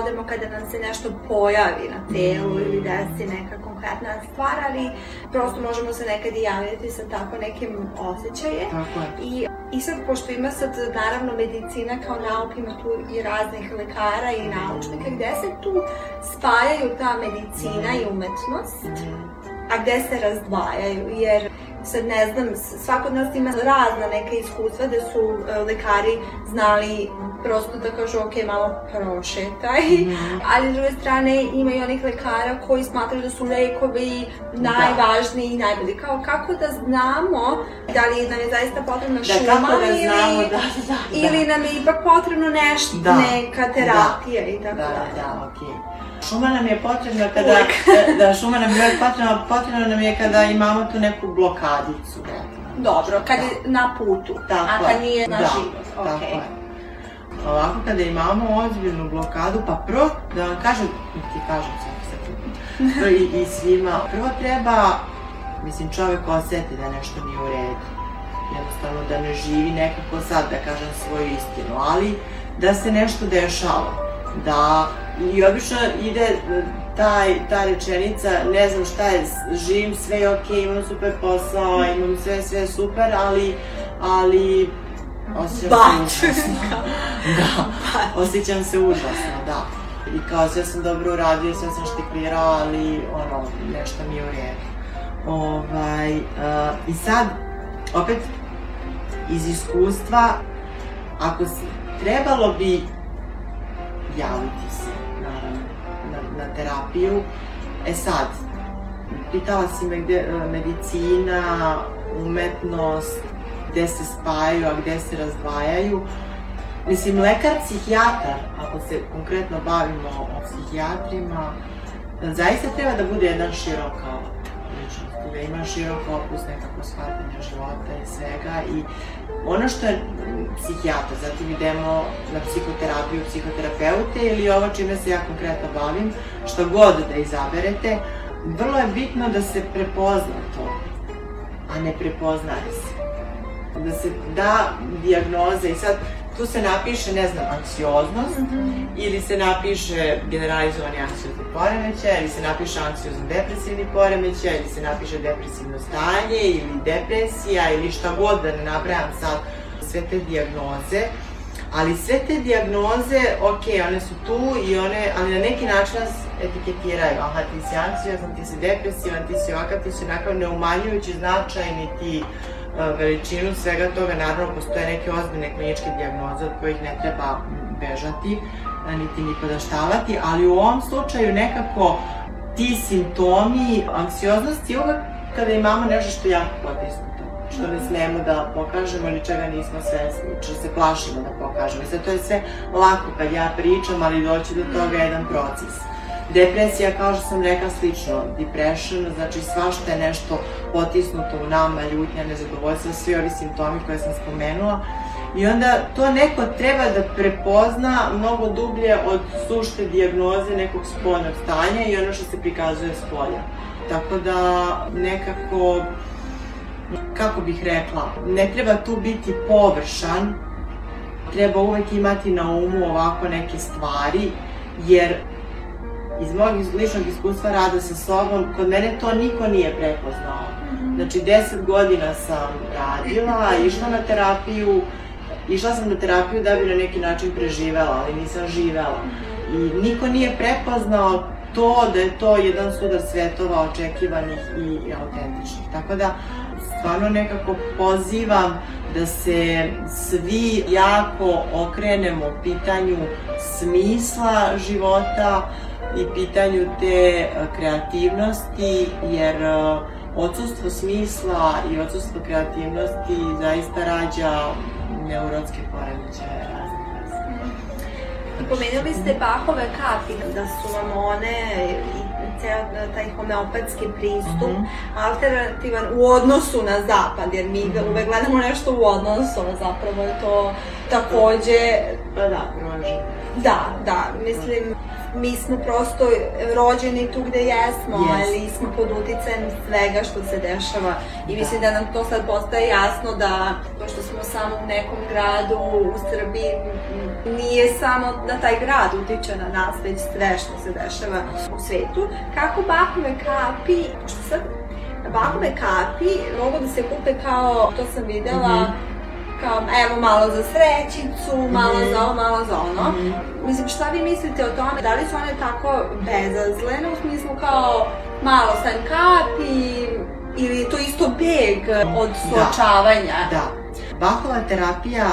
odemo kada nam se nešto pojavi na telu mm -hmm. ili desi neka konkretna stvar, ali prosto možemo se nekad i javiti sa tako nekim osjećaje. Tako je. I, I sad, pošto ima sad, naravno, medicina kao nauka, ima tu i raznih lekara i naučnika, gde se tu spajaju ta medicina i umetnost, -hmm. A gde se razdvajaju, jer sad ne znam, svako od nas ima razna neka iskustva da su uh, lekari znali prosto da kažu ok, malo prošetaj, mm -hmm. ali s druge strane ima i onih lekara koji smatraju da su lekovi najvažniji da. i najbolji. Kao kako da znamo da li nam je zaista potrebna da, šuma da ili, znamo, da, da, da. ili nam je ipak potrebno nešto, da. neka terapija da. i tako da. da. Da, da, okej. Okay. Šuma nam je potrebna kada, [LAUGHS] da, šuma nam je potrebna, potrebna nam je kada imamo tu neku blokadicu. Dobro, kad je na putu, tako a kad nije na da, život. Okay. Tako je. Ovako kada imamo ozbiljnu blokadu, pa prvo, da vam kažem, ti kažem se i, i svima, prvo treba, mislim, čovek oseti da nešto nije u redu. Jednostavno da ne živi nekako sad, da kažem svoju istinu, ali da se nešto dešava. Da I obično ide e, taj, ta rečenica, ne znam šta je, živim sve je okej, okay, imam super posao, imam sve, sve super, ali, ali osjećam se užasno. [LAUGHS] da, osjećam se užasno, da. I kao sve sam dobro uradio, sve sam štiklirao, ali ono, nešto mi je u redu. Ovaj, uh, I sad, opet, iz iskustva, ako si, trebalo bi javiti se na terapiju. E sad, pitala si me gde, e, medicina, umetnost, gde se spajaju, a gde se razdvajaju. Mislim, lekar, psihijatar, ako se konkretno bavimo o psihijatrima, zaista treba da bude jedan i da ima širok opus nekako shvatanja života i svega i ono što je psihijatar, zatim idemo na psihoterapiju, psihoterapeute ili ovo čime se ja konkretno bavim, što god da izaberete, vrlo je bitno da se prepozna to, a ne prepoznaje se. Da se da dijagnoza i sad tu se napiše, ne znam, anksioznost, mm -hmm. ili se napiše generalizovani anksiozni poremećaj, ili se napiše anksiozno depresivni poremećaj, ili se napiše depresivno stanje, ili depresija, ili šta god da ne nabrajam sad sve te diagnoze, ali sve te diagnoze, ok, one su tu i one, ali na neki način nas etiketiraju, aha, ti si anksiozan, ti si depresivan, ti si ovakav, ti si onakav, ne umanjujući značaj, ni ti veličinu svega toga, naravno postoje neke ozbiljne kliničke diagnoze od kojih ne treba bežati, niti ni podaštavati, ali u ovom slučaju nekako ti simptomi anksioznosti uvek kada imamo nešto što je jako potisnuto, što ne smemo da pokažemo ili čega nismo svesni, što se plašimo da pokažemo. I sad to je sve lako kad ja pričam, ali doći do toga je jedan proces. Depresija, kao što sam rekla, slično, depression, znači svašta je nešto potisnuto u nama, ljutnja, nezadovoljstva, svi ovi simptomi koje sam spomenula. I onda to neko treba da prepozna mnogo dublje od sušte dijagnoze nekog spoljnog stanja i ono što se prikazuje s polja. Tako da nekako, kako bih rekla, ne treba tu biti površan, treba uvek imati na umu ovako neke stvari, jer iz mog ličnog iskustva rada sa sobom, kod mene to niko nije prepoznao. Mhm. Znači, deset godina sam radila, išla na terapiju, išla sam na terapiju da bi na neki način preživela, ali nisam živela. I niko nije prepoznao to da je to jedan sudar svetova očekivanih i, i autentičnih. Tako da, stvarno nekako pozivam da se svi jako okrenemo pitanju smisla života, i pitanju te e, kreativnosti, jer e, odsustvo smisla i odsustvo kreativnosti zaista rađa neurotske poremećaje pomenuli ste Bachove kapi, da su vam one i ceo taj homeopatski pristup mm -hmm. alternativan u odnosu na zapad, jer mi mm -hmm. uvek gledamo nešto u odnosu, zapravo je to takođe... Pa da, prožen. Da, da, mislim, mi smo prosto rođeni tu gde jesmo, Yes. ali smo pod uticajem svega što se dešava i Da. mislim da nam to sad postaje jasno da, pošto smo samo u nekom gradu u Srbiji, nije samo da taj grad utiče na nas, već sve što se dešava u svetu. Kako bakove kapi, pošto sad bakove kapi mogu da se kupe kao, to sam videla, Mhm. Kao evo malo za srećicu, malo Mhm. za ovo, malo za ono. Mhm. Mislim, šta vi mislite o tome? Da li su one tako bezazlene u smislu kao malo stavim kapi ili je to isto beg od suočavanja? Da. Bahova terapija,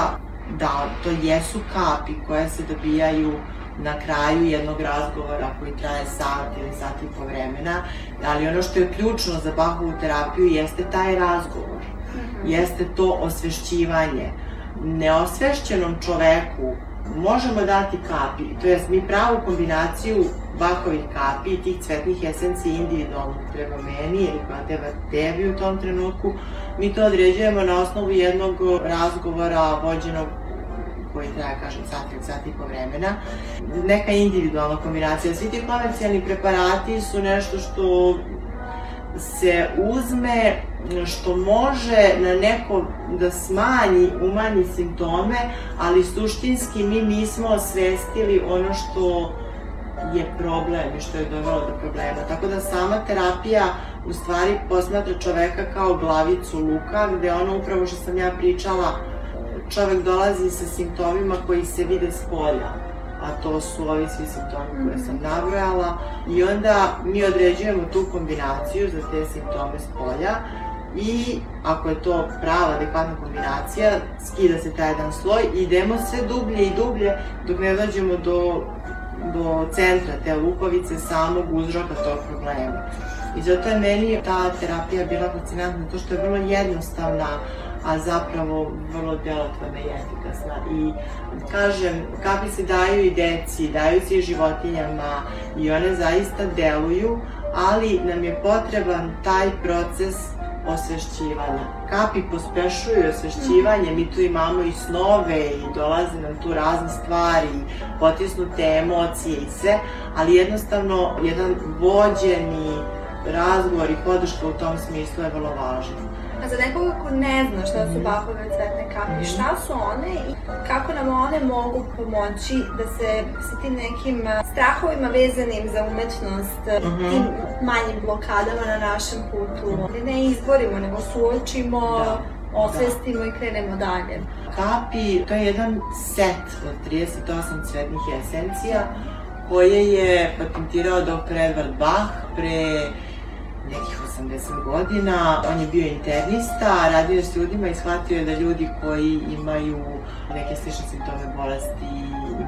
da, to jesu kapi koje se dobijaju na kraju jednog razgovora koji traje sat ili sat i po vremena, ali ono što je ključno za Bahovu terapiju jeste taj razgovor, jeste to osvešćivanje. Neosvešćenom čoveku možemo dati kapi, to jest mi pravu kombinaciju bakovih kapi i tih cvetnih esencija individualno treba meni ili koja treba tebi u tom trenutku, mi to određujemo na osnovu jednog razgovora vođenog koji traje, kažem, sat ili sat i po vremena. Neka individualna kombinacija. Svi ti komercijalni preparati su nešto što se uzme što može na neko da smanji, umanji simptome, ali suštinski mi nismo osvestili ono što je problem i što je dovelo do problema. Tako da sama terapija u stvari posmatra čoveka kao glavicu luka, gde ono upravo što sam ja pričala, čovek dolazi sa simptomima koji se vide s polja a to su ovi svi simptomi koje sam nabrojala i onda mi određujemo tu kombinaciju za te simptome s polja i ako je to prava, adekvatna kombinacija, skida se taj jedan sloj i idemo sve dublje i dublje dok ne dođemo do, do centra te lukovice, samog uzroka tog problema. I zato je meni ta terapija bila fascinantna, to što je vrlo jednostavna, a zapravo vrlo delotvorna i efikasna. I kažem, kapi se daju i deci, daju se i životinjama i one zaista deluju, ali nam je potreban taj proces osvešćivanja. Kapi pospešuju osvešćivanje, mi tu imamo i snove i dolaze nam tu razne stvari, potisnute emocije i sve, ali jednostavno jedan vođeni razgovor i podrška u tom smislu je vrlo važna. A za nekoga ko ne zna šta su Bachove cvetne kapi, šta su one i kako nam one mogu pomoći da se sa tim nekim strahovima vezanim za umetnost, Mhm. tim manjim blokadama na našem putu, ne izborimo, nego suočimo, Da. osvestimo i krenemo dalje. Kapi, to je jedan set od 38 cvetnih esencija koje je patentirao dr. Edward Bach pre nekih 80 godina. On je bio internista, radio je s ljudima i shvatio je da ljudi koji imaju neke slične simptome bolesti,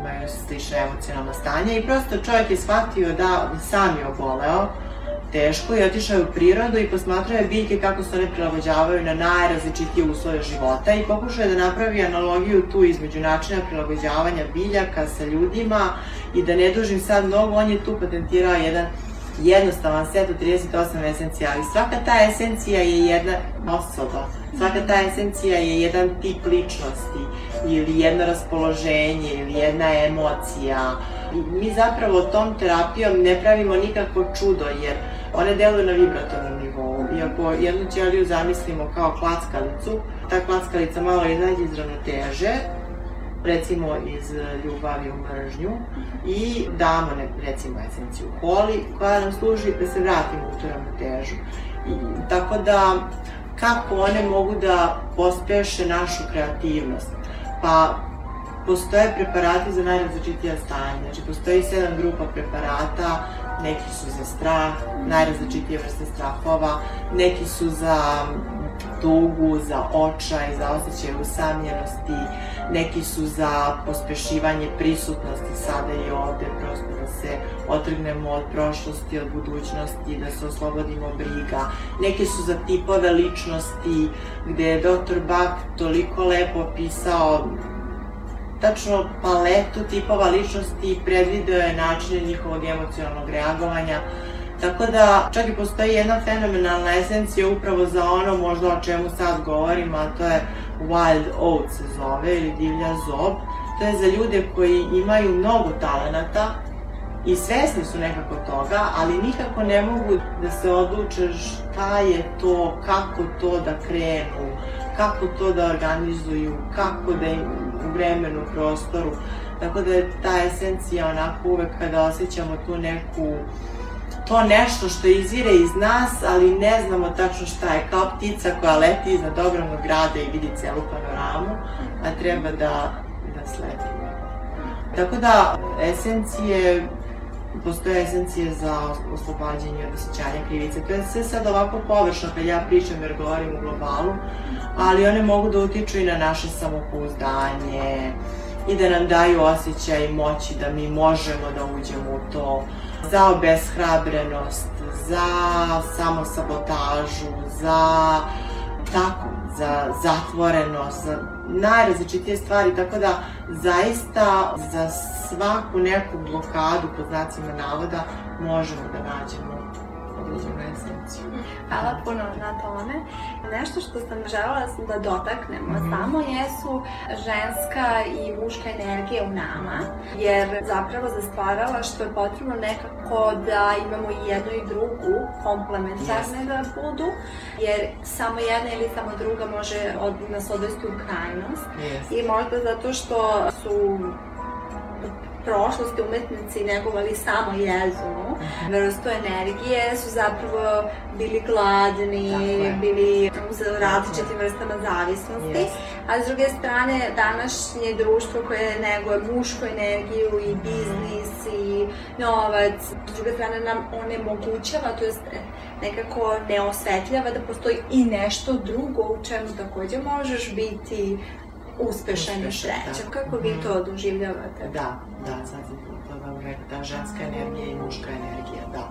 imaju slične emocionalna stanja i prosto čovjek je shvatio da sam je oboleo teško i otišao je u prirodu i posmatrao je biljke kako se one prilagođavaju na najrazličitije uslove života i pokušao je da napravi analogiju tu između načina prilagođavanja biljaka sa ljudima i da ne dužim sad mnogo, on je tu patentirao jedan jednostavan set od 38 esencija, ali svaka ta esencija je jedna osoba, svaka ta esencija je jedan tip ličnosti ili jedno raspoloženje ili jedna emocija. I mi zapravo tom terapijom ne pravimo nikakvo čudo jer one deluju na vibratornom nivou. I ako jednu ćeliju zamislimo kao klackalicu, ta klackalica malo izađe iz ravnoteže, recimo iz ljubavi u mržnju i damo ne, recimo esenciju holi koja nam služi da se vratimo u tu ravnotežu. I, tako da kako one mogu da pospeše našu kreativnost? Pa postoje preparati za najrazličitija stanja. Znači, postoji sedam grupa preparata, neki su za strah, najrazličitije vrste strahova, neki su za tugu, za očaj, za osjećaj usamljenosti, neki su za pospešivanje prisutnosti sada i ovde, prosto da se otrgnemo od prošlosti, od budućnosti, da se oslobodimo briga. Neki su za tipove ličnosti, gde je dr. Bach toliko lepo opisao tačno paletu tipova ličnosti i predvideo je načine njihovog emocionalnog reagovanja. Tako da čak i postoji jedna fenomenalna esencija upravo za ono možda o čemu sad govorim, a to je Wild Oat se zove ili divlja zob. To je za ljude koji imaju mnogo talenata i svesni su nekako toga, ali nikako ne mogu da se odluče šta je to, kako to da krenu, kako to da organizuju, kako da im u vremenu, prostoru. Tako da je ta esencija onako uvek kada osjećamo tu neku to nešto što izvire iz nas, ali ne znamo tačno šta je, kao ptica koja leti iznad ogromnog grada i vidi celu panoramu, a treba da, da sledi. Tako da, esencije, postoje esencije za oslobađanje od osjećanja krivice. To je sve sad ovako površno kad ja pričam jer govorim u globalu, ali one mogu da utiču i na naše samopouzdanje i da nam daju osjećaj moći da mi možemo da uđemo u to, za obeshrabrenost, za samosabotažu, za tako, za zatvorenost, za najrazličitije stvari, tako da zaista za svaku neku blokadu pod znacima navoda možemo da nađemo određenu esenciju. Hvala puno na tome. Nešto što sam želela da dotaknemo mm -hmm. samo jesu ženska i muška energija u nama, jer zapravo za stvarala što je potrebno nekako da imamo i jednu i drugu komplementarne yes. da budu, jer samo jedna ili samo druga može od, nas odvesti u krajnost yes. i možda zato što su prošlosti umetnici negovali samo jezunu, mhm. vrstu energije, su zapravo bili gladni, bili u različitim vrstama zavisnosti, yes. a s druge strane današnje društvo koje neguje mušku energiju i mhm. biznis i novac, s druge strane nam onemogućava, to jest nekako ne osvetljava da postoji i nešto drugo u čemu takođe možeš biti uspešan i srećan. Kako vi to doživljavate? Da, da, sad sam to dobro rekla, ta ženska energija i muška energija, da.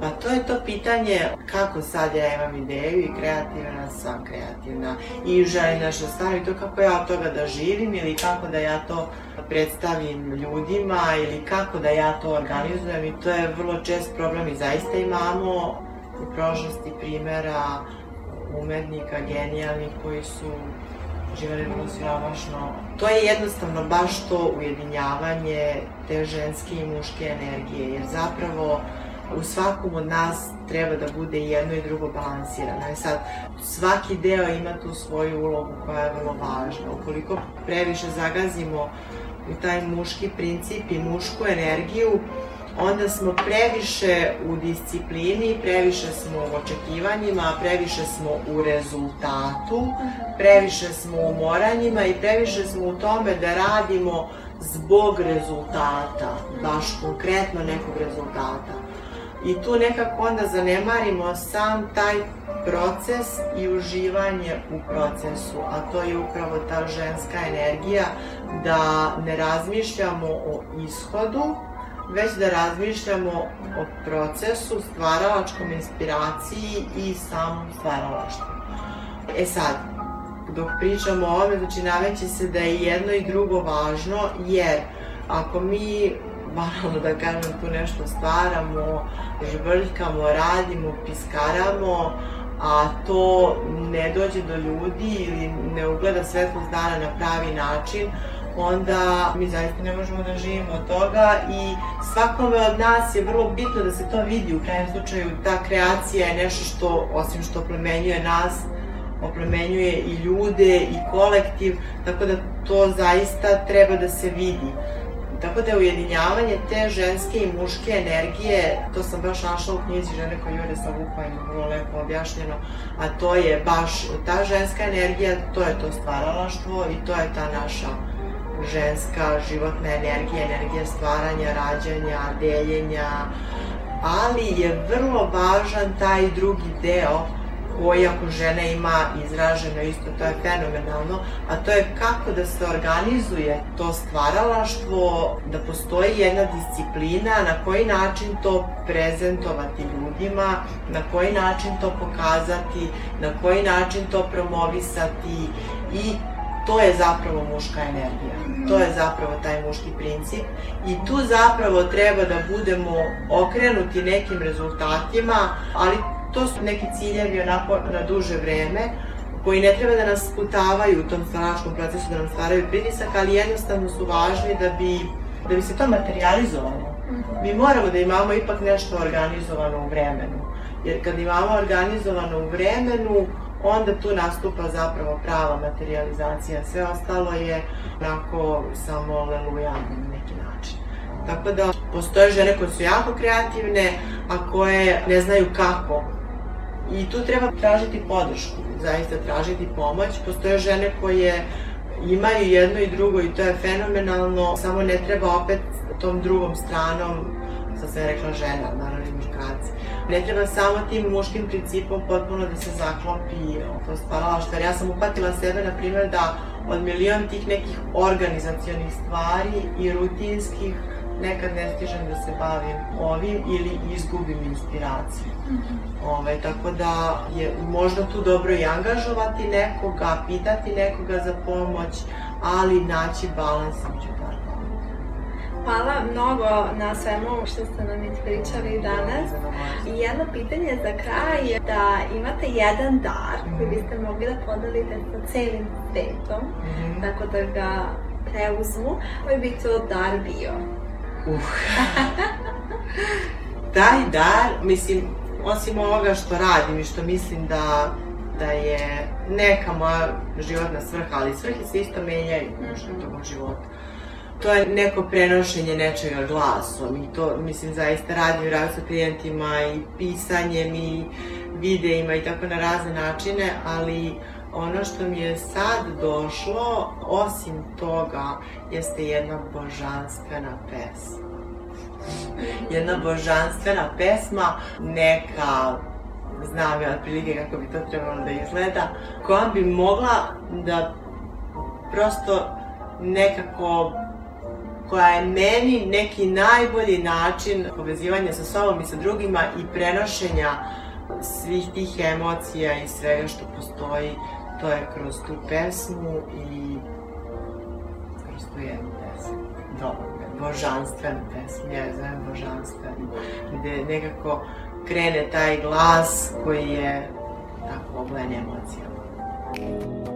Pa to je to pitanje kako sad ja imam ideju i kreativna sam kreativna i želim nešto stavim to kako ja od toga da živim ili kako da ja to predstavim ljudima ili kako da ja to organizujem i to je vrlo čest problem i zaista imamo u prošlosti primera umetnika genijalnih koji su živeli vrlo siromašno. To je jednostavno baš to ujedinjavanje te ženske i muške energije, jer zapravo u svakom od nas treba da bude jedno i drugo balansirano. E sad, svaki deo ima tu svoju ulogu koja je vrlo važna. Ukoliko previše zagazimo u taj muški princip i mušku energiju, onda smo previše u disciplini, previše smo u očekivanjima, previše smo u rezultatu, previše smo u moranjima i previše smo u tome da radimo zbog rezultata, baš konkretno nekog rezultata. I tu nekako onda zanemarimo sam taj proces i uživanje u procesu, a to je upravo ta ženska energija da ne razmišljamo o ishodu, već da razmišljamo o procesu, stvaralačkom inspiraciji i samom stvaralaštvu. E sad, dok pričamo o ovome, znači naveće se da je jedno i drugo važno, jer ako mi banalno da kažem, tu nešto stvaramo, žvrljkamo, radimo, piskaramo, a to ne dođe do ljudi ili ne ugleda svetlost dana na pravi način, onda mi zaista ne možemo da živimo od toga i svakome od nas je vrlo bitno da se to vidi u krajem slučaju. Ta kreacija je nešto što, osim što plemenjuje nas, oplemenjuje i ljude i kolektiv, tako da to zaista treba da se vidi. Tako da je ujedinjavanje te ženske i muške energije, to sam baš našla u knjizi Žene koje jure sa Vukovima, vrlo lepo objašnjeno, a to je baš ta ženska energija, to je to stvaralaštvo i to je ta naša ženska životna energija, energija stvaranja, rađanja, deljenja, ali je vrlo važan taj drugi deo koji ako žena ima izraženo isto, to je fenomenalno, a to je kako da se organizuje to stvaralaštvo, da postoji jedna disciplina, na koji način to prezentovati ljudima, na koji način to pokazati, na koji način to promovisati i to je zapravo muška energija. To je zapravo taj muški princip i tu zapravo treba da budemo okrenuti nekim rezultatima, ali to su neki ciljevi onako na duže vreme koji ne treba da nas sputavaju u tom stvaralačkom procesu, da nam stvaraju pritisak, ali jednostavno su važni da bi, da bi se to materializovalo Mi moramo da imamo ipak nešto organizovano u vremenu. Jer kad imamo organizovano u vremenu, onda tu nastupa zapravo prava materializacija. Sve ostalo je onako samo leluja na neki način. Tako da postoje žene koje su jako kreativne, a koje ne znaju kako. I tu treba tražiti podršku, zaista tražiti pomoć. Postoje žene koje imaju jedno i drugo i to je fenomenalno, samo ne treba opet tom drugom stranom, sad sam rekla žena, naravno i muškarci, ne treba samo tim muškim principom potpuno da se zaklopi to stvaralaštvo, jer ja sam upatila sebe, na primjer, da od milion tih nekih organizacionih stvari i rutinskih nekad ne stižem da se bavim ovim ili izgubim inspiraciju. Mm -hmm. Ove, tako da je možda tu dobro i angažovati nekoga, pitati nekoga za pomoć, ali naći balans među Hvala mnogo na svemu što ste nam ispričali danas. I jedno pitanje za kraj je da imate jedan dar koji biste mogli da podelite sa celim svetom, mm -hmm. tako da ga preuzmu, koji bi to dar bio? Uh. Taj dar, mislim, osim ovoga što radim i što mislim da da je neka moja životna svrha, ali svrhe se isto menjaju mm -hmm. u tokom života to je neko prenošenje nečega glasom i to, mislim, zaista radim rad sa klijentima i pisanjem i videima i tako na razne načine, ali ono što mi je sad došlo, osim toga, jeste jedna božanstvena pesma. Jedna božanstvena pesma, neka znam ja otprilike kako bi to trebalo da izgleda, koja bi mogla da prosto nekako koja je meni neki najbolji način povezivanja sa sobom i sa drugima i prenošenja svih tih emocija i svega što postoji, to je kroz tu pesmu i kroz tu jednu pesmu. Dobro, božanstvenu pesmu, ja je zovem božanstvenu, gde nekako krene taj glas koji je tako oblen emocijama.